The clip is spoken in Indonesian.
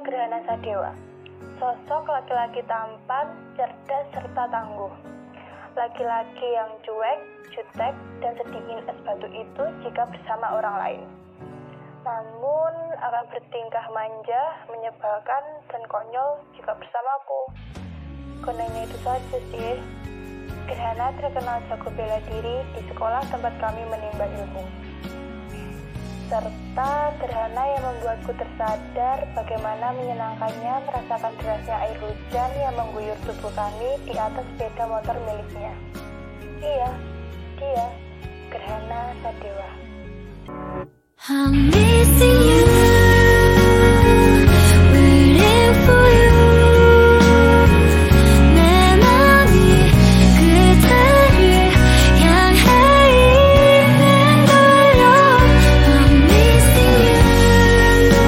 Gerhana Sadewa. Sosok laki-laki tampan, cerdas, serta tangguh. Laki-laki yang cuek, jutek, dan sedingin es batu itu jika bersama orang lain. Namun akan bertingkah manja, menyebalkan, dan konyol jika bersamaku. Konanya itu saja sih. Gerhana terkenal jago bela diri di sekolah tempat kami menimba ilmu serta gerhana yang membuatku tersadar bagaimana menyenangkannya merasakan derasnya air hujan yang mengguyur tubuh kami di atas sepeda motor miliknya. Iya, dia, Gerhana Sadewa. I'm missing you.